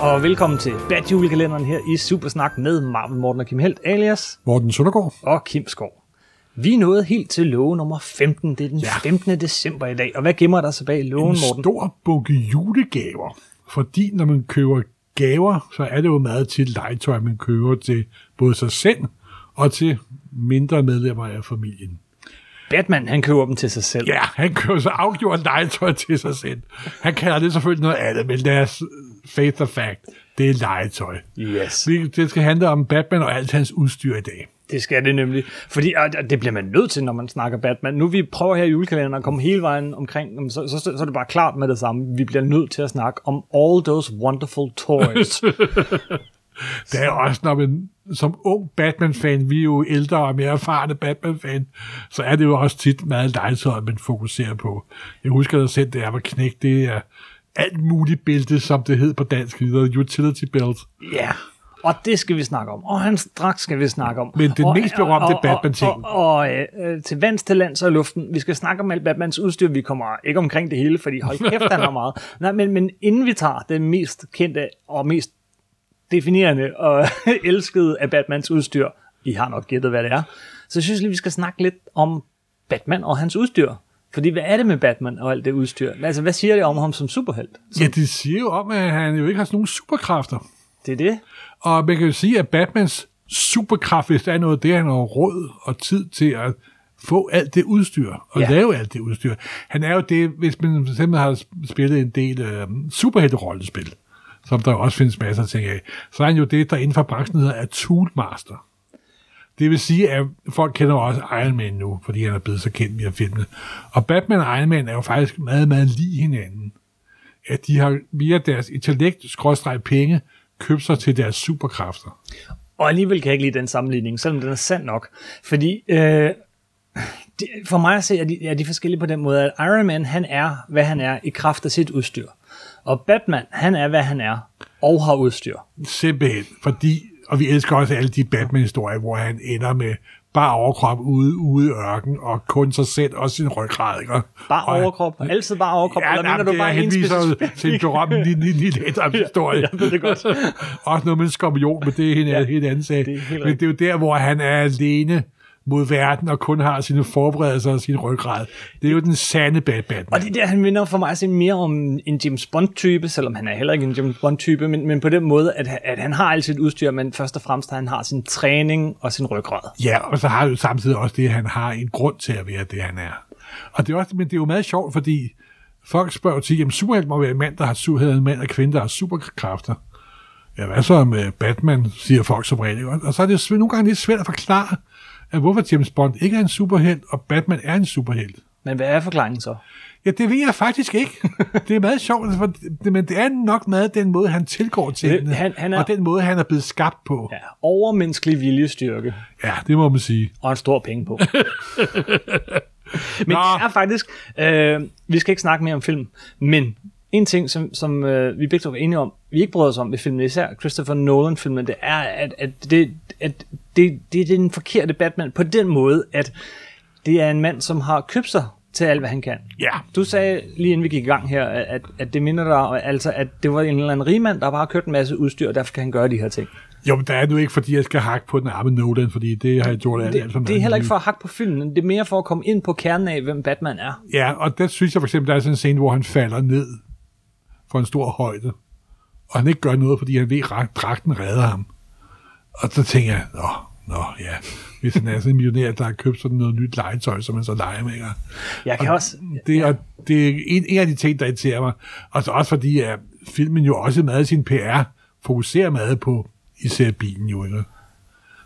Og velkommen til Bad Julekalenderen her i Supersnak med Marvel Morten og Kim Helt alias Morten Søndergaard. og Kim Skov. Vi er nået helt til låge nummer 15. Det er den Ja. 15. december i dag. Og hvad gemmer der sig bag lågen, En Morten? stor bunke julegaver. Fordi når man køber gaver, så er det jo meget tit legetøj, man køber til både sig selv og til mindre medlemmer af familien. Batman, han køber dem til sig selv. Ja, han køber så afgjort legetøj til sig selv. Han kalder det selvfølgelig noget andet, men deres faith of fact, det er legetøj. Yes, Det skal handle om Batman og alt hans udstyr i dag. det skal det nemlig. Fordi og det bliver man nødt til, når man snakker Batman. Nu vi prøver her i julekalenderen at komme hele vejen omkring, så, så, så er det bare klart med det samme. Vi bliver nødt til at snakke om all those wonderful toys. Det er også, når man som ung Batman-fan, vi er jo ældre og mere erfarne Batman-fan, så er det jo også tit meget legetøj, man fokuserer på. Jeg husker da selv, da jeg var knægt, det er alt muligt bælte, som det hed på dansk, hedder utility belt. Ja, og det skal vi snakke om. Og hans dragt skal vi snakke om. Men den og, mest berømte Batman-ting. Og, og, og øh, til vands, til lands og luften. Vi skal snakke om alt Batmans udstyr. Vi kommer ikke omkring det hele, fordi hold kæft, han har meget. Nej, men, men inden vi tager det mest kendte og mest definerende og elskede af Batmans udstyr, I har nok gættet, hvad det er, så synes jeg lige, vi skal snakke lidt om Batman og hans udstyr. Fordi hvad er det med Batman og alt det udstyr? Altså, hvad siger det om ham som superhelt? Ja, det siger jo om, at han jo ikke har sådan nogen superkræfter. Det er det. Og man kan jo sige, at Batmans superkraft, hvis der er noget, det er, han har råd og tid til at få alt det udstyr, og Ja. lave alt det udstyr. Han er jo det, hvis man for eksempel har spillet en del øh, superhelte-rollespil, som der også findes masser af ting af, så er han jo det, der inden for branchen hedder Toolmaster. Det vil sige, at folk kender også Iron Man nu, fordi han er blevet så kendt via filmene. Og Batman og Iron Man er jo faktisk meget, meget lige hinanden. At de har via deres intellekt, skråstreg penge, købt sig til deres superkræfter. Og alligevel kan jeg ikke lide den sammenligning, selvom den er sand nok. Fordi øh, de, for mig at se, er de, er de forskellige på den måde, at Iron Man, han er, hvad han er, i kraft af sit udstyr. Og Batman, han er, hvad han er, og har udstyr. Simpelthen, fordi, og vi elsker også alle de Batman-historier, hvor han ender med bare overkrop ude, ude i ørken, og kun sig selv og sin ryggrad, ikke? Bare og, overkrop, altid bare overkrop, Ja, eller mener du bare er, en specifik? til en berømt lille, lille, lille ældre historie. jeg ved det godt. også noget med en skorpion, men det er en Ja, ja, helt anden sag. det er men det er jo der, hvor han er alene mod verden, og kun har sine forberedelser og sin ryggrad. Det er jo den sande bad Batman. Og det er der, han minder for mig se mere om en James Bond-type, selvom han er heller ikke en James Bond-type, men, men på den måde, at, at han har alt sit udstyr, men først og fremmest, at han har sin træning og sin ryggrad. Ja, og så har han jo samtidig også det, at han har en grund til at være det, han er. Og det er også, men det er jo meget sjovt, fordi folk spørger til, jamen superhelt må være en mand, der har superhed, en mand og kvinde, der har superkræfter. Ja, hvad så med Batman, siger folk som regel. Og så er det jo nogle gange lidt svært at forklare, at hvorfor James Bond ikke er en superhelt, og Batman er en superhelt. Men hvad er forklaringen så? Ja, det ved jeg faktisk ikke. Det er meget sjovt, for det, men det er nok meget den måde, han tilgår tingene, han- han er- og den måde, han er blevet skabt på. Ja, overmenneskelig viljestyrke. Ja, det må man sige. og en stor penge på. men Nå. det er faktisk, øh, vi skal ikke snakke mere om film, men en ting, som, som øh, vi begge to var enige om, vi ikke bryder os om ved filmen, især Christopher Nolan-filmen, det er, at, at, det, at det, det er den forkerte Batman på den måde, at det er en mand, som har købt sig til alt, hvad han kan. Ja. Du sagde lige inden vi gik i gang her, at, at, det minder dig, altså, at det var en eller anden rigmand, der bare har købt en masse udstyr, og derfor kan han gøre de her ting. Jo, men der er nu ikke, fordi jeg skal hakke på den arme Nolan, fordi det har jeg gjort alt, alt for Det, det er heller ikke for at hakke på filmen, det er mere for at komme ind på kernen af, hvem Batman er. Ja, og der synes jeg for eksempel, der er sådan en scene, hvor han falder ned for en stor højde, og han ikke gør noget, fordi han ved, at dragten redder ham. Og så tænker jeg, nå, nå, ja, hvis han er sådan en millionær, der har købt sådan noget nyt legetøj, som han så leger med? Jeg kan også... Det, er, det er en, en af de ting, der irriterer mig. Og så også fordi, at filmen jo også meget sin PR fokuserer meget på især bilen jo, ikke?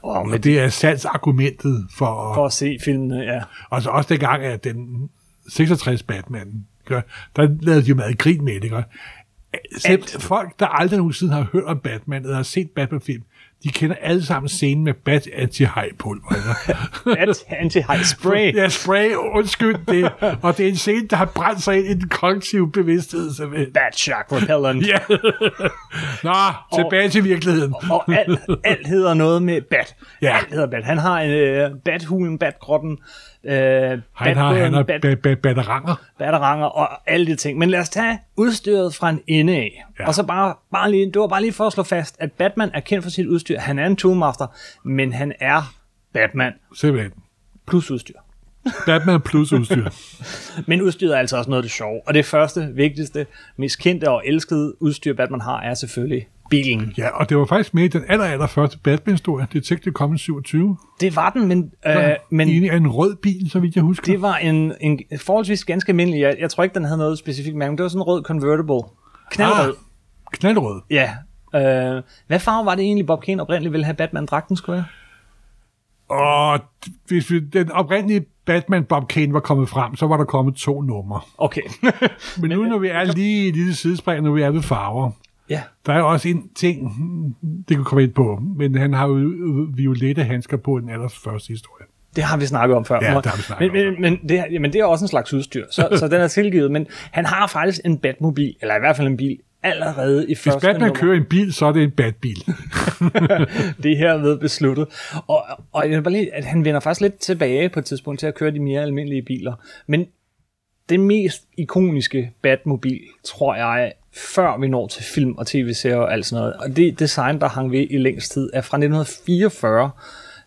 Oh, Og det er salgsargumentet for at for at se filmene, ja. Og så også dengang, at den 66 Batman, ikke? der lavede de jo meget grin med det. Ikke? Selv Alt. folk, der aldrig nogensinde har hørt om Batman, eller har set Batman-film, de kender alle sammen scenen med bat anti pulver At anti-high spray. Ja, spray, undskyld det. Og det er en scene, der har brændt sig ind i den kollektive bevidsthed. simpelthen. Bat shock repellent. Ja. Nå, tilbage til virkeligheden. Og alt, alt hedder noget med bat. Ja. Alt hedder bat. Han har en uh, bathulen, batgrotten, Han har, han har ba- ba- batteranger. batteranger og alle de ting. Men lad os tage udstyret fra en ende af. Ja. Og så bare, bare lige, det var bare lige for at slå fast, at Batman er kendt for sit udstyr. Han er en toolmaster, men han er Batman Simpelthen. plus udstyr. Batman plus udstyr. Men udstyret er altså også noget af det sjove. Og det første, vigtigste, mest kendte og elskede udstyr, Batman har, er selvfølgelig bilen. Ja, og det var faktisk med i den aller, aller første Batman-historie, Detective Comics 27. Det var den, men, øh, men er en rød bil, så vidt jeg husker. det var en, en forholdsvis ganske almindelig. Jeg, jeg tror ikke, den havde noget specifikt mærke, men det var sådan en rød convertible. Knaldrød. Ah, knaldrød. Ja. Øh, hvad farve var det egentlig, Bob Kane oprindeligt ville have Batman-dragten skulle være? Og hvis vi, den oprindelige Batman Bob Kane var kommet frem, så var der kommet to numre. Okay. Men nu, når vi er lige i lille sidespring, når vi er ved farver, ja. der er jo også en ting, det kan komme ind på, men han har jo violette handsker på den allerførste historie. Det har vi snakket om før. Ja, det har vi snakket men, om men, men, det, jamen, det er også en slags udstyr, så, så den er tilgivet. Men han har faktisk en Batmobil, eller i hvert fald en bil, allerede i Hvis første Batman nummer. kører en bil, så er det en Batbil. Det er herved besluttet. Og, og jeg vil bare lige, at han vender faktisk lidt tilbage på et tidspunkt til at køre de mere almindelige biler. Men det mest ikoniske Batmobil, tror jeg, før vi når til film og tv-serier og alt sådan noget, og det design, der hang ved i længst tid, er fra 1944,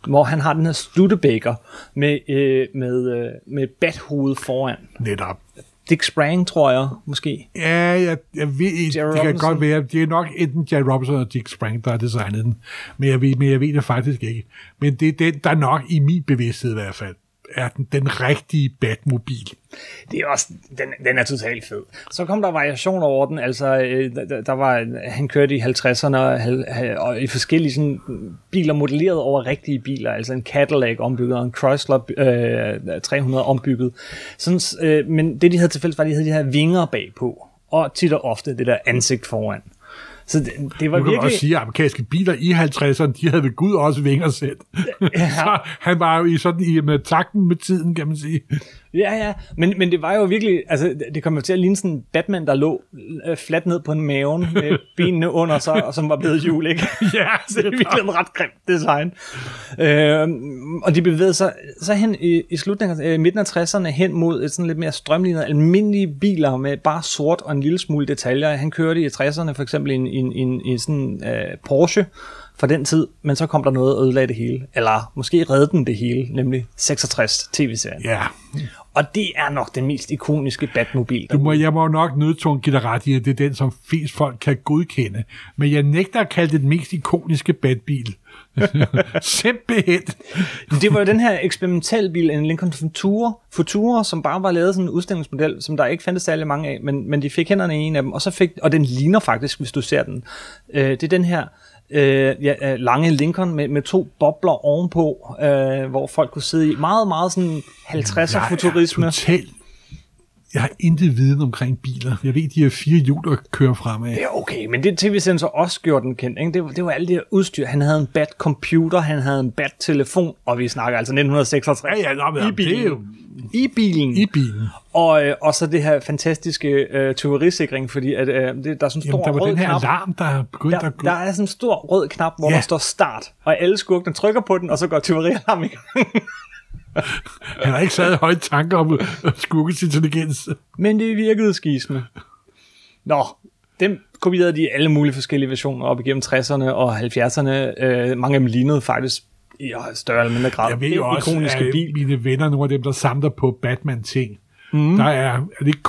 hvor han har den her Studebaker med, øh, med, øh, med bathoved foran. Netop. Dick Sprang, tror jeg, måske. Ja, jeg, jeg ved ikke, Jerry det kan Robinson? godt være, det er nok enten Jerry Robinson og Dick Sprang, der har designet den, men jeg ved, men jeg ved det faktisk ikke. Men det er den, der nok i min bevidsthed i hvert fald, er den, den rigtige Batmobil. Det er også, den, den er totalt fed. Så kom der variationer over den, altså øh, der, der var, han kørte i 50'erne og, og i forskellige sådan, biler modelleret over rigtige biler, altså en Cadillac ombygget og en Chrysler øh, 300 ombygget. Sådan, øh, men det de havde tilfældigt var, at de havde de her vinger bagpå, og tit og ofte det der ansigt foran. Så det, det var Nu kan virkelig... også sige, at amerikanske biler i 50'erne, de havde ved Gud også vinger selv. Ja. Så han var jo i sådan i med takten med tiden, kan man sige. Ja, ja, men, men det var jo virkelig, altså det kom jo til at ligne sådan en Batman, der lå øh, fladt ned på en maven med benene under sig, og som var blevet hjul, ikke? Ja, Så det er virkelig en ret grimt design. Øh, og de bevægede sig så hen i, i slutningen, øh, midten af 60'erne hen mod et sådan lidt mere strømlignet almindelige biler med bare sort og en lille smule detaljer. Han kørte i 60'erne for eksempel i en, en, en, en sådan øh, Porsche fra den tid, men så kom der noget og ødelagde det hele. Eller måske redde den det hele, nemlig 66 tv-serien. Ja, Og det er nok den mest ikoniske Batmobil. du må, jeg må jo nok nødtungt give dig ret i, at det er den, som flest folk kan godkende. Men jeg nægter at kalde det den mest ikoniske Batbil. Simpelthen. Det var jo den her eksperimentalbil, en Lincoln Futura, Futura, som bare var lavet sådan en udstillingsmodel, som der ikke fandtes særlig mange af, men, men de fik hænderne i en af dem, og så fik, og den ligner faktisk, hvis du ser den. Øh, det er den her øh, ja, øh, lange Lincoln med, med to bobler ovenpå, øh, hvor folk kunne sidde i. Meget, meget sådan 50'er futurisme. Totalt... Jeg har intet viden omkring biler. Jeg ved, de har fire hjul, der kører fremad. Det er okay, men det tv-serien så også gjorde den kendt. Ikke? Det, var, det var alt det her udstyr. Han havde en bat-computer, han havde en bat-telefon, og vi snakker altså 1966. Ja, ja, nå, men I det bilen. er jo- I bilen. I bilen. Og, øh, og så det her fantastiske øh, tyverisikring, fordi at, øh, det, der er sådan en stor Jamen, der rød den her knap. alarm, der er begyndt Der, at gå. der er sådan en stor rød knap, hvor Ja. ja. der står start, og alle skurkene trykker på den, og så går tyverialarm i gang. Han har ikke sat høje tanker om øh, skurkets intelligens. Men det virkede skisme. Nå, dem kopierede de alle mulige forskellige versioner op igennem 60'erne og 70'erne. Øh, mange af dem lignede faktisk i større eller mindre grad. Jeg ved Det jo også, ikoniske at bil. mine venner, nogle af dem, der samler på Batman-ting, mm. der er, er det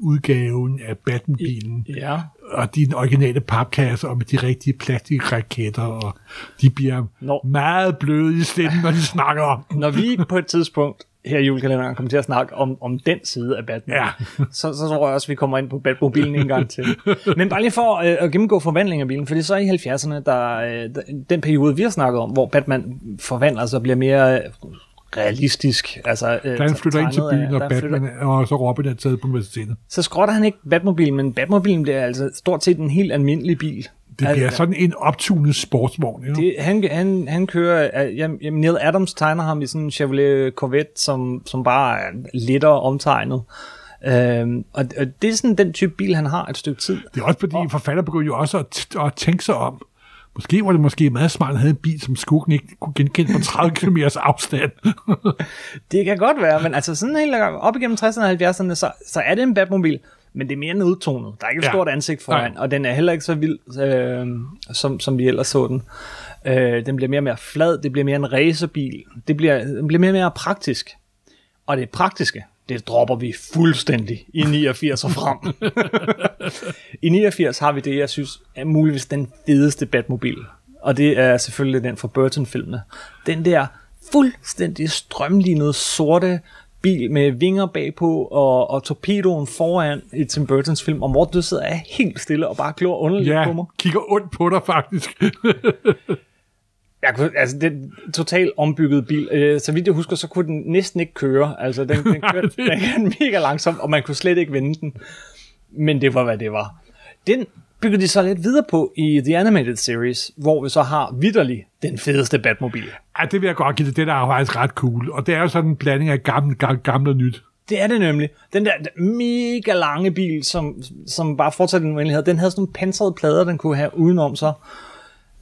Corgi-udgaven af Batman-bilen, Ja, og de originale papkasser, og med de rigtige plastikraketter, og de bliver Nå. meget bløde i stemmen, når de snakker om når vi på et tidspunkt her i julekalenderen kommer til at snakke om, om den side af Batman, Ja. så, så tror jeg også, at vi kommer ind på Batmobilen en gang til. Men bare lige for øh, at gennemgå forvandlingen af bilen, fordi så i 70'erne, der, øh, den periode, vi har snakket om, hvor Batman forvandler sig og bliver mere realistisk. Altså, øh, han flytter ind til byen, og, der flytter- Batman, og så Robin er taget på universitetet. så skrotter han ikke Batmobilen, men Batmobilen bliver altså stort set en helt almindelig bil. Det bliver Altså, sådan en optunet sportsvogn. Jo? det, han, han, han kører, øh, jamen, Neil Adams tegner ham i sådan en Chevrolet Corvette, som, som bare er lidt omtegnet. Øhm, og, og det er sådan den type bil, han har et stykke tid. Det er også fordi, forfatter begynder jo også at, at tænke sig om. Måske var det måske meget smart, at han havde en bil, som skuggen ikke kunne genkende på 30 km afstand. Det kan godt være, men altså sådan helt op igennem 60'erne og 70'erne, så, så er det en Batmobil, men det er mere nedtonet. Der er ikke et Ja. stort ansigt foran, Nej. og den er heller ikke så vild, øh, som, som vi ellers så den. Øh, den bliver mere og mere flad, det bliver mere en racerbil, det bliver, den bliver mere og mere praktisk. Og det praktiske, det dropper vi fuldstændig i 89 og frem. I 89 har vi det, jeg synes er muligvis den fedeste Batmobil. Og det er selvfølgelig den fra Burton-filmene. Den der fuldstændig strømlignede sorte bil med vinger bagpå og, og torpedoen foran i Tim Burtons film, og Morten, du sidder er helt stille og bare glor underligt ja, på mig. kigger ondt på dig faktisk. Jeg kunne, altså, det er totalt ombygget bil. Øh, så vidt jeg husker, så kunne den næsten ikke køre. Altså, den, den kørte den kørte mega langsomt, og man kunne slet ikke vende den. Men det var, hvad det var. Den byggede de så lidt videre på i The Animated Series, hvor vi så har vidderlig den fedeste Batmobil. ja, det vil jeg godt give det. Det der er faktisk ret cool. Og det er jo sådan en blanding af gammel, gammel, gammel og nyt. Det er det nemlig. Den der mega lange bil, som, som bare fortsætter den uendelighed, den havde sådan nogle pansrede plader, den kunne have udenom sig.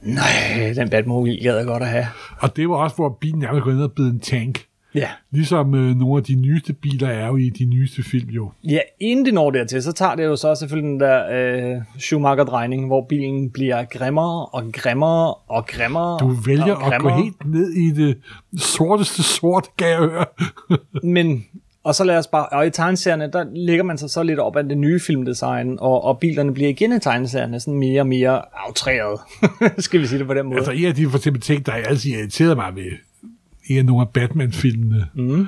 Nej, den Batmobil gad jeg godt at have. Og det var også, hvor bilen nærmest gik ned og en tank. Ja. Ligesom øh, nogle af de nyeste biler er jo i de nyeste film jo. Ja, inden det når dertil, så tager det jo så selvfølgelig den der øh, Schumacher-drejning, hvor bilen bliver grimmere og grimmere og grimmere. Du vælger og at gå helt ned i det sorteste sort, kan jeg høre. Men, og så lad os bare, og i tegneserierne, der ligger man sig så lidt op af det nye filmdesign, og, og bilerne bliver igen i tegneserierne sådan mere og mere aftræret, skal vi sige det på den måde. Altså en af de for eksempel ting, der altid irriterede mig ved en af nogle af Batman-filmene, mm.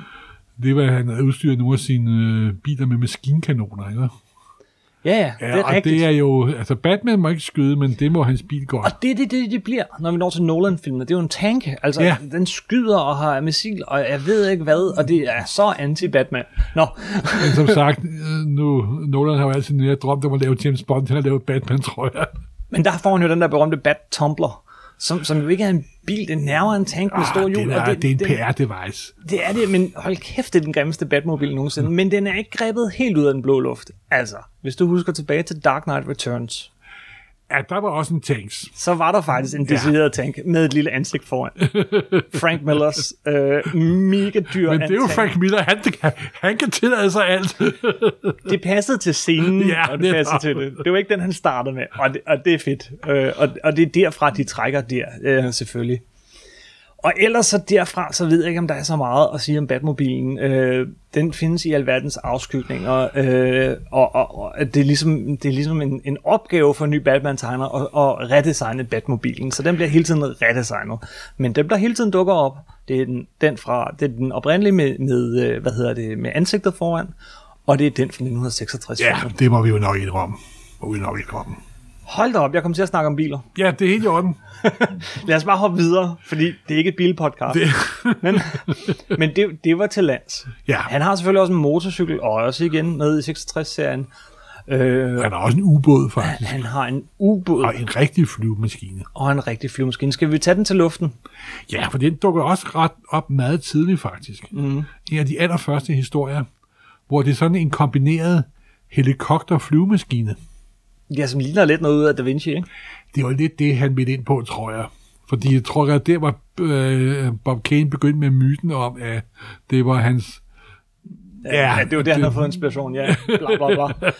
det var, at han havde udstyret nogle af sine øh, biler med maskinkanoner. Ikke? Ja, ja, det er og rigtigt. det er jo, altså Batman må ikke skyde, men det må hans bil godt. Og det er det, det, det bliver, når vi når til Nolan-filmene. Det er jo en tank. Altså, Ja. den skyder og har missil, og jeg ved ikke hvad, og det er så anti-Batman. Nå, Men som sagt, øh, nu, Nolan har jo altid nære drømt om at lave James Bond, han har lavet Batman, tror jeg. Men der får han jo den der berømte Bat-tumbler, som, som jo ikke er en bil, det er nærmere en tank med store Ah, hjul. det, er, det, det er en den- PR-device. Det er det, men hold kæft, det er den grimmeste Batmobil nogensinde. Men den er ikke grebet helt ud af den blå luft. Altså, hvis du husker tilbage til Dark Knight Returns, Ja, der var også en tanks. så var der faktisk en decideret tank med et lille ansigt foran. Frank Millers øh, mega dyr Men det er jo. Frank Miller, han, han kan tillade sig alt. det passede til scenen, Ja, og det netop. passede til det. Det var ikke den, han startede med, og det, og det er fedt. Øh, og, og det er derfra, de trækker der, øh, selvfølgelig. Og ellers så derfra, så ved jeg ikke, om der er så meget at sige om Batmobilen. Øh, den findes i alverdens afskygninger, øh, og, og, og det er ligesom, det er ligesom en, en opgave for en ny Batman-tegner at, at redesigne Batmobilen, så den bliver hele tiden redesignet. Men den der hele tiden dukker op, det er den, den fra, det er den oprindelige med, med, øh, hvad hedder det, med ansigtet foran, og det er den fra 1966. Ja, det må vi jo nok indrømme. Må vi nok indrømme. Hold da op, jeg kommer til at snakke om biler. Ja, det er helt i orden. Lad os bare hoppe videre, fordi det er ikke et bilpodcast. Det, Men, men det, det var til lands. Ja. Han har selvfølgelig også en motorcykel, og også igen med i 66-serien. Øh, han har også en ubåd, faktisk. han har en ubåd Og en rigtig flyvemaskine. og en rigtig flyvemaskine. Skal vi tage den til luften? Ja, for den dukker også ret op meget tidligt, faktisk. Mm. En af de allerførste historier, hvor det er sådan en kombineret helikopter-flyvemaskine. Ja, som ligner lidt noget ud af Da Vinci, ikke? Det var lidt det, han midt ind på, tror jeg. Fordi jeg tror, at der var øh, Bob Kane begyndt med myten om, at det var hans... Ja, ja det var der, han havde fået inspiration, ja. Bla, bla, bla.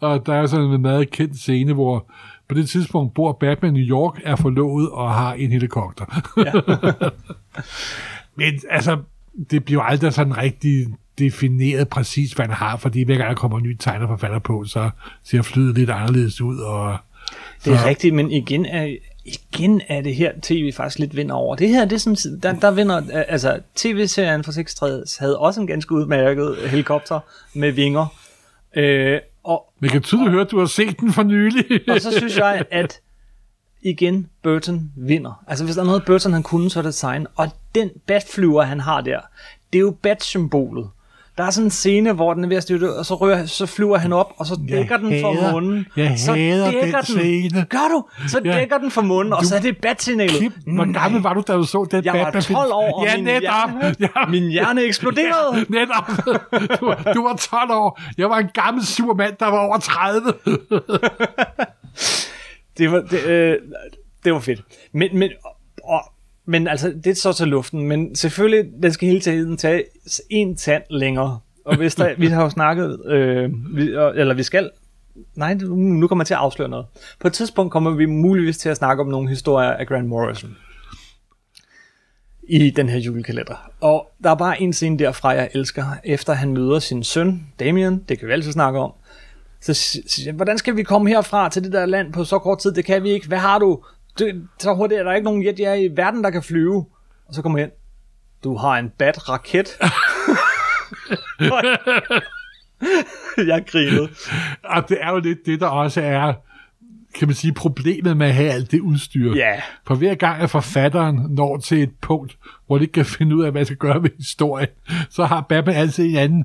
Og der er sådan en meget kendt scene, hvor på det tidspunkt bor Batman i New York, er forlovet og har en helikopter. Men altså, det bliver aldrig sådan rigtig defineret præcis, hvad han har, fordi hver gang der kommer en ny tegnerforfatter på, så ser flyet lidt anderledes ud, og Det er rigtigt, men igen er, igen er det her, tv faktisk lidt vinder over. Det her, det er sådan, der, der vinder, altså tv-serien fra 66 havde også en ganske udmærket helikopter med vinger. Øh, og, man kan tydeligt høre, at du har set den for nylig. og så synes jeg, at igen, Burton vinder. Altså hvis der er noget, Burton han kunne, så er det design. Og den batflyver, han har der, det er jo bat-symbolet. Der er sådan en scene, hvor den er ved at styrte, og så, rører, så flyver han op, og så Jeg dækker den for hader- munden. jeg så hader dækker den den. scene. Gør du? Så Ja. dækker den for munden, og så er det bat-signalet. Kim, hvor gammel var du, da du så den Jeg var Batman-film? 12 år, og ja, min, netop. hjerne, Ja, min hjerne eksploderede. netop. Du, var- du var 12 år. Jeg var en gammel sur mand, der var over 30. Det var, det, øh, det var fedt. Men, men, og, men altså, det er så til luften. Men selvfølgelig, den skal hele tiden tage en tand længere. Og hvis der, vi har jo snakket, øh, vi, eller vi skal, nej, nu kommer jeg til at afsløre noget. På et tidspunkt kommer vi muligvis til at snakke om nogle historier af Grant Morrison i den her julekalender. Og der er bare en scene derfra, jeg elsker, efter han møder sin søn, Damien, det kan vi altid snakke om, så si- siger hvordan skal vi komme herfra til det der land på så kort tid? Det kan vi ikke. Hvad har du? Det, så hurtigt er der ikke nogen jet jeg er i verden, der kan flyve. Og så kommer jeg hen. Du har en bat-raket. jeg grinede. Og det er jo lidt det, der også er, kan man sige, problemet med at have alt det udstyr. Ja, For hver gang, at forfatteren når til et punkt, hvor de ikke kan finde ud af, hvad jeg skal gøre ved historien, så har Batman altid en anden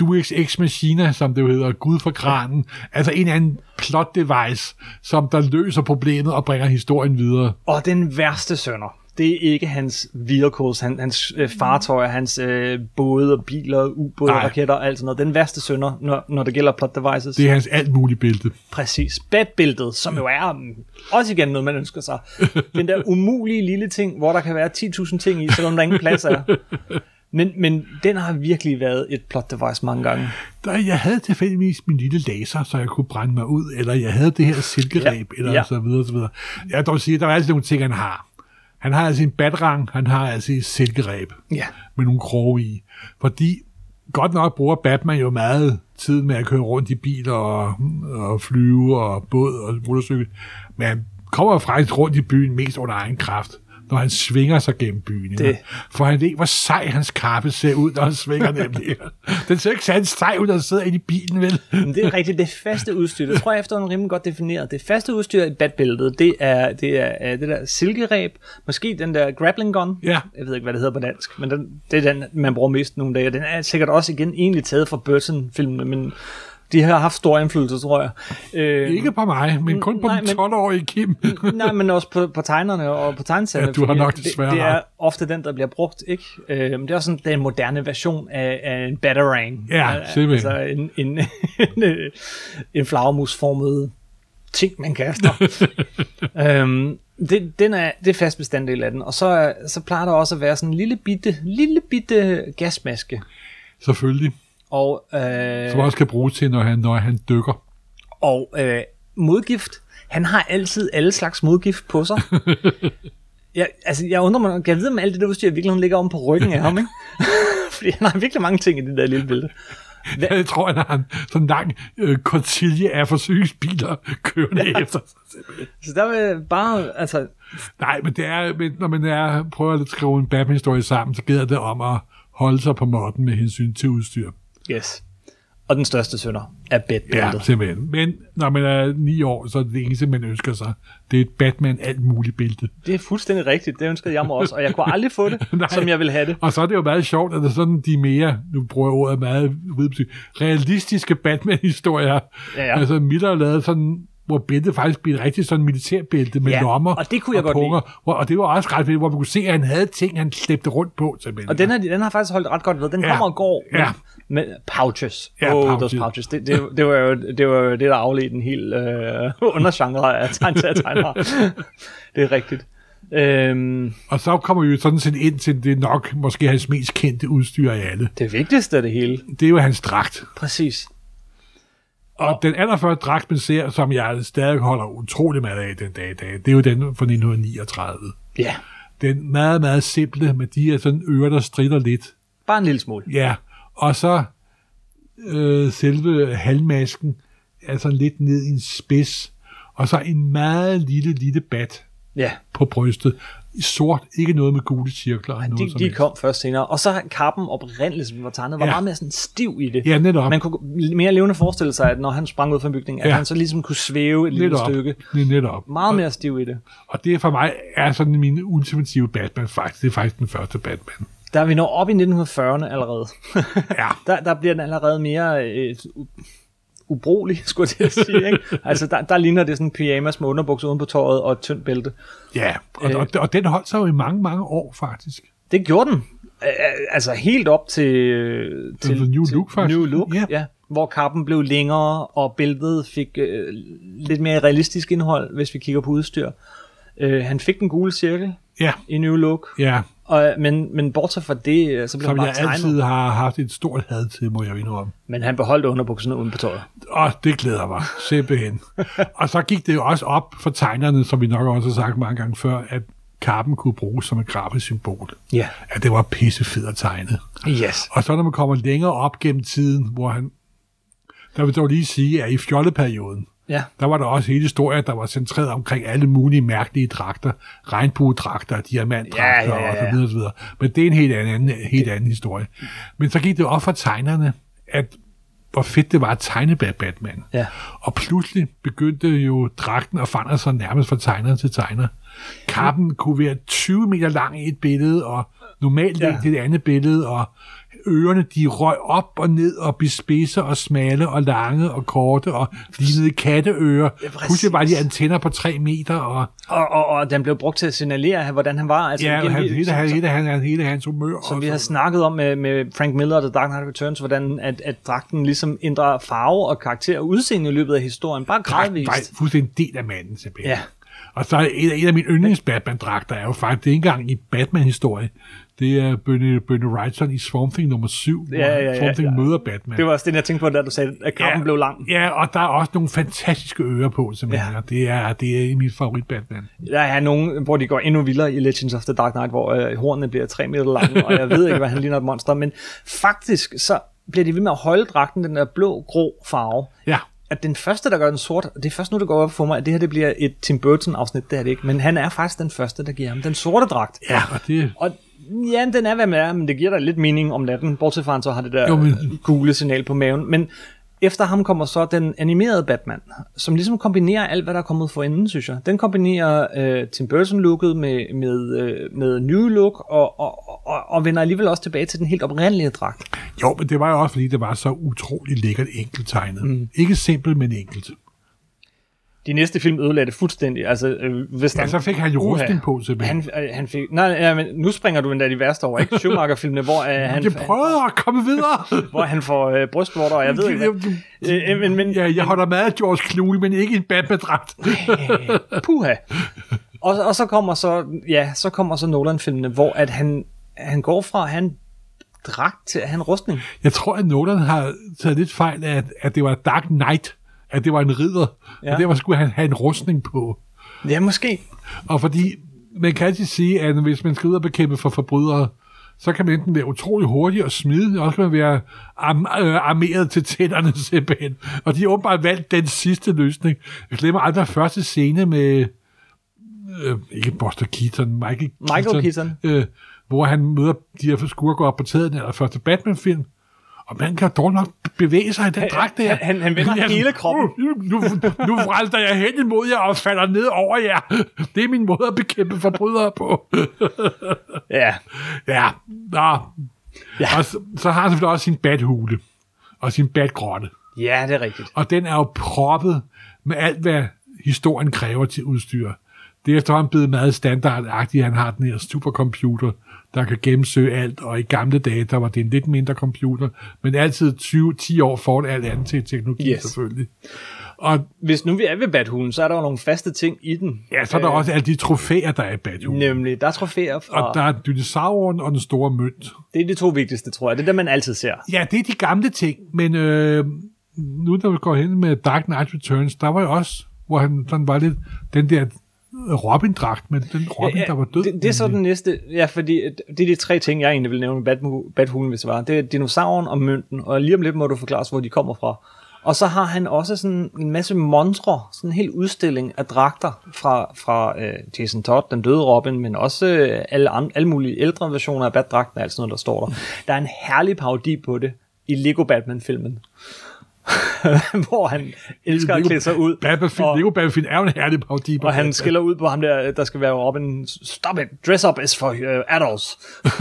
Duex Ex Machina, som det jo hedder, Gud for kranen, altså en anden plot device, som der løser problemet og bringer historien videre. og den værste sønder. Det er ikke hans vehicles, han, hans øh, fartøjer, hans øh, både og biler, ubåde, Nej. raketter og alt sådan noget. Den værste sønder, når, når det gælder plot devices. Det er hans alt mulige bælte. Præcis. Batbæltet, som jo er mm, også igen noget, man ønsker sig. Den der umulige lille ting, hvor der kan være 10.000 ting i, selvom der ingen plads er. Men, men den har virkelig været et plot device mange gange. Der, jeg havde tilfældigvis min lille laser, så jeg kunne brænde mig ud, eller jeg havde det her silkeræb, Ja, eller ja. så videre, så videre. Jeg vil dog sige, at der er altid nogle ting, han har. Han har altså en batrang, han har altså et silkeræb. Ja. med nogle kroge i. Fordi godt nok bruger Batman jo meget tid med at køre rundt i biler og, og flyve og båd og motorcykel. Men han kommer faktisk rundt i byen mest under egen kraft, når han svinger sig gennem byen. Det-. For han ved, hvor sej hans kappe ser ud, når han svinger nemlig. Den ser ikke særlig sej ud, når han sidder inde i bilen, vel? Men det er rigtigt, det faste udstyr, det tror jeg efter er rimelig godt defineret. Det faste udstyr i batbæltet, det er det, er, det der silkeræb, måske den der grappling gun. Ja. Jeg ved ikke, hvad det hedder på dansk, men den, det er den, man bruger mest nogle dage. Den er sikkert også igen egentlig taget fra Burton-filmene, men de har haft stor indflydelse, tror jeg. Øh, Ikke på mig, men kun på Nej, den men- 12-årige Kim. Nej, men også på, på tegnerne og på tegneserierne. Ja, du har nok det, desværre det er ret. ofte den, der bliver brugt, ikke? Øh, men det er også sådan den moderne version af, af en batarang. Ja, Øh, simpelthen. Altså en, en, en, en flagermusformet ting, man kaster. øhm, det, den er, det er fast bestanddel af den. Og så, er- så plejer der også at være sådan en lille bitte, lille bitte gasmaske. Selvfølgelig. Og, øh, Som også kan bruges til, når han, når han dykker. Og øh, modgift. Han har altid alle slags modgift på sig. jeg, altså, jeg undrer mig, kan jeg vide, om alt det der udstyr i virkeligheden ligger om på ryggen af ham, ikke? Fordi han har virkelig mange ting i det der lille billede. Jeg tror, han har en sådan lang øh, kortilje af forsyningsbiler kørende ja. efter sig. Så der vil bare, altså, Nej, men det er, men når man er, prøver at skrive en Batman-historie sammen, så gælder det om at holde sig på måtten med hensyn til udstyr. Yes. Og den største sønder er Ja, bedbæltet. simpelthen. Men når man er ni år, så er det eneste, man ønsker sig. Det er et Batman alt muligt bælte. Det er fuldstændig rigtigt. Det ønskede jeg mig også. Og jeg kunne aldrig få det, Nej. som jeg ville have det. Og så er det jo meget sjovt, at det er sådan de mere, nu bruger jeg ordet meget realistiske Batman-historier. Ja, ja. Altså Miller lavet sådan hvor bæltet faktisk blev et rigtigt sådan militærbælte med Ja, lommer og det kunne jeg og godt punger, hvor, og det var også ret vildt, hvor man kunne se, at han havde ting, han slæbte rundt på. Simpelthen. Og den, her, den har faktisk holdt ret godt ved. Den Ja. kommer og går Ja. Med pouches. Ja, oh, pouches. those pouches. Det, det, det, var jo, det var jo det, der afledte en hel øh, undergenre af tegneserietegnere. det er rigtigt. Øhm, Og så kommer vi jo sådan set ind til det nok måske hans mest kendte udstyr af alle. det vigtigste af det hele. Det er jo hans dragt. Præcis. Og den allerførste dragt, man ser, som jeg stadig holder utrolig meget af den dag i dag, det er jo den fra 1939. Ja, Den meget, meget simple med de her sådan ører, der strider lidt. bare en lille smule. Ja, og så øh, selve halvmasken er sådan lidt ned i en spids, og så en meget lille, lille bat Ja, på brystet. I sort, ikke noget med gule cirkler. noget de, de kom først senere. Og så kappen oprindeligt, som var tegnet, var Ja. meget mere sådan stiv i det. Ja, netop. Man kunne mere levende forestille sig, at når han sprang ud fra bygningen, at Ja. han så ligesom kunne svæve et lille netop. stykke. Netop. Meget mere stiv i det. Og det for mig er sådan min ultimative Batman faktisk. Det er faktisk den første Batman. Der er vi når op i 1940'erne allerede. Ja. der, der bliver den allerede mere øh, ubrugelig, skulle jeg til at sige. Ikke? altså, der, der ligner det sådan pyjamas med underbukser uden på tøjet og et tyndt bælte. Ja, og, Øh. og, og den holdt sig jo i mange, mange år faktisk. Det gjorde den. Øh, altså helt op til... til The New til Look, faktisk. New Look, Ja. ja. hvor kappen blev længere, og bæltet fik øh, lidt mere realistisk indhold, hvis vi kigger på udstyr. Øh, han fik den gule cirkel Ja, i New Look, ja. Og, men, men bortset fra det, øh, så blev han Som bare jeg tegnet. altid har haft et stort had til, må jeg indrømme. Men han beholdt underbukserne uden på tøjet. Og det glæder mig simpelthen. og så gik det jo også op for tegnerne, som vi nok også har sagt mange gange før, at kappen kunne bruges som et grafisk symbol. Ja. At det var pissefedt at tegne. Yes. Og så når man kommer længere op gennem tiden, hvor han... Der vil dog lige sige, at i fjolleperioden, Ja. der var der også hele historien, der var centreret omkring alle mulige mærkelige dragter. Regnbuedragter, diamantdragter Ja, ja, ja, og så ja. videre. Men det er en helt anden, helt anden historie. Men så gik det op for tegnerne, at hvor fedt det var at tegne Batman. Ja. Og pludselig begyndte jo dragten at forandre sig nærmest fra tegner til tegner. Kappen kunne være 20 meter lang i et billede, og normalt Ja. ja. i et andet billede, og ørerne de røg op og ned og blev spidse og smalle og lange og korte og lignede katteører. Ja. Pludselig var de antenner på 3 meter, og Og, og, og den blev brugt til at signalere, hvordan han var. Altså, ja, igen, han, hele, som- hele, hele, hele, hele hans humør. Som vi har snakket om med, med Frank Miller og The Dark Knight Returns, hvordan at, at dragten ligesom ændrer farve og karakter og udseende i løbet af historien, bare dragten var gradvist. fuldstændig en del af manden, simpelthen. Ja. Og så er en, en af mine yndlings Batman-dragter er jo faktisk, det er ikke engang i Batman-historie, det er Bernie, Bernie Wrightson i Swamp Thing nummer 7, hvor Ja, ja, ja, Swamp Thing ja. møder Batman. Det var også det, jeg tænkte på, da du sagde, at kampen blev lang. Ja, og der er også nogle fantastiske ører på, simpelthen. Ja. Ja. Det, er, det er min favorit Batman. Der er nogen, hvor de går endnu vildere i Legends of the Dark Knight, hvor øh, hornene bliver 3 meter lange, og jeg ved ikke, hvad han ligner et monster, men faktisk så bliver de ved med at holde dragten den der blå-grå farve. Ja, At den første, der gør den sort, det er først nu, det går op for mig, at det her det bliver et Tim Burton-afsnit, det er det ikke, men han er faktisk den første, der giver ham den sorte dragt. ja, og det, Og ja, den er, hvad man er, men det giver da lidt mening om natten, bortset fra, han så har det der Jo, men... gule signal på maven. Men efter ham kommer så den animerede Batman, som ligesom kombinerer alt, hvad der er kommet for enden, synes jeg. Den kombinerer øh, Tim Burton-looket med, med, øh, med new look, og, og, og, og vender alligevel også tilbage til den helt oprindelige dragt. jo, men det var jo også, fordi det var så utrolig lækkert enkelt tegnet. Mm. Ikke simpelt, men enkelt. De næste film ødelagde det fuldstændig. Altså, øh, hvis Ja, så fik han jo rustning på, simpelthen. han, øh, han fik... Nej, ja, men nu springer du endda de værste over, ikke? Schumacher-filmene, hvor øh, han, Jeg prøvede at komme videre. hvor han får øh, brystvorter, og jeg ved ikke hvad. Øh, øh, men, men, Ja, jeg holder meget af George Clooney, men ikke en Batman-dragt. Puha. Og, og så kommer så, ja, så kommer så Nolan-filmene, hvor at han, han går fra at en dragt til at have en rustning. Jeg tror, at Nolan har taget lidt fejl af, at, at det var Dark Knight, at det var en ridder, ja. Og derfor skulle han have en rustning på. Ja, måske. Og fordi man kan altid sige, at hvis man skal ud og bekæmpe for forbrydere, så kan man enten være utrolig hurtig og smidig, og så kan man være arm, øh, armeret til tænderne simpelthen. Og de har åbenbart valgt den sidste løsning. Jeg glemmer aldrig første scene med, øh, ikke Buster Keaton, Michael, Michael Keaton. Øh, hvor han møder de her skurker op på taget af første Batman-film. Og man kan dog nok bevæge sig i den dragt der. han- han- han vender Ja, hele kroppen. Nu, nu, nu vrælter jeg hen imod jer og falder ned over jer. Det er min måde at bekæmpe forbrydere på. Ja. Ja, nå. Ja. Og så, så har han selvfølgelig også sin bathule og sin badgrotte. Ja, det er rigtigt. Og den er jo proppet med alt, hvad historien kræver til udstyr. Det er efterhånden blevet meget standardagtigt. Han har den her supercomputer, der kan gennemsøge alt, og i gamle dage, der var det en lidt mindre computer, men altid 20, 10 år foran alt andet til teknologi Yes. selvfølgelig. Og Hvis nu vi er ved Bathulen, så er der jo nogle faste ting i den. ja, så er der også alle de trofæer, der er i Badhulen. Nemlig, der er trofæer fra... Og der er dinosauren og den store mønt. Det er de to vigtigste, tror jeg. Det er det, man altid ser. Ja, det er de gamle ting, men øh, nu når vi går hen med Dark Knight Returns, der var jo også, hvor han sådan var lidt, den der Robin-dragt, men den Robin, der var død. Det, det er så den næste, ja, fordi det er de tre ting, jeg egentlig vil nævne med Bathulen, hvis det var. Det er dinosauren og mønten, og lige om lidt må du forklare os, hvor de kommer fra. Og så har han også sådan en masse monstre, sådan en hel udstilling af dragter fra, fra øh, Jason Todd, den døde Robin, men også øh, alle, andre, alle mulige ældre versioner af Bat-dragten og alt sådan noget, der står der. Der er en herlig parodi på det i Lego Batman-filmen. hvor han elsker at klæde sig ud. Batman-film, og- Lego Batman-film er jo en herlig parodi. og han skiller ud på ham der, der skal være Robin. Stop it, dress up is for uh, adults.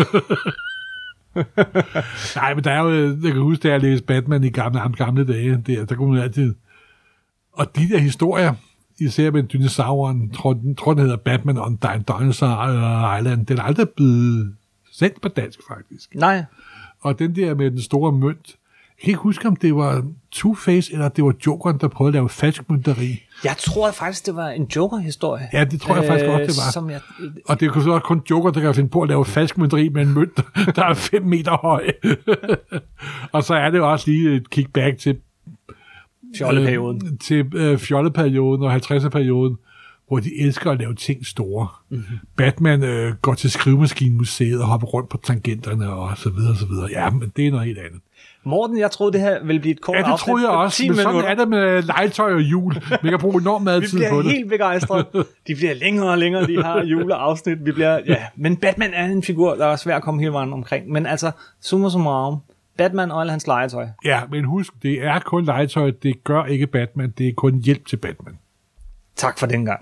Nej, men der er jo, øh, jeg kan huske, da jeg læste Batman i gamle, gamle dage, der, der kunne man altid... Og de der historier, især med dinosauren, tror, den- tror den hedder Batman on Dinosaur Island, den er aldrig blevet sendt på dansk, faktisk. Nej, Og den der med den store mønt, kan ikke huske, om det var Two-Face, eller det var Jokeren, der prøvede at lave falskmynderi. Jeg tror faktisk, det var en Joker-historie. Ja, det tror jeg faktisk godt, det var. Som jeg, Og det er så kun Joker, der kan finde på at lave falskmynderi med en mønt, der er 5 meter høj. og så er det jo også lige et kickback til fjolleperioden. Øh, til øh, fjolleperioden og 50'er-perioden, hvor de elsker at lave ting store. Mhm. Mm-hmm. Batman øh, går til skrivemaskinmuseet og hopper rundt på tangenterne og så videre og så videre. Ja, men det er noget helt andet. Morten, jeg troede, det her ville blive et kort Ja, det afsnit troede jeg også, 10 men sådan minutter. er det med legetøj og jul. Man kan bruge enormt meget Vi tid på bliver det. helt begejstrede. De bliver længere og længere, de her juleafsnit. Vi bliver, ja. Men Batman er en figur, der er svær at komme hele vejen omkring. Men altså, summa summarum, Batman og alle hans legetøj. Ja, men husk, det er kun legetøj. Det gør ikke Batman. Det er kun hjælp til Batman. Tak for den gang.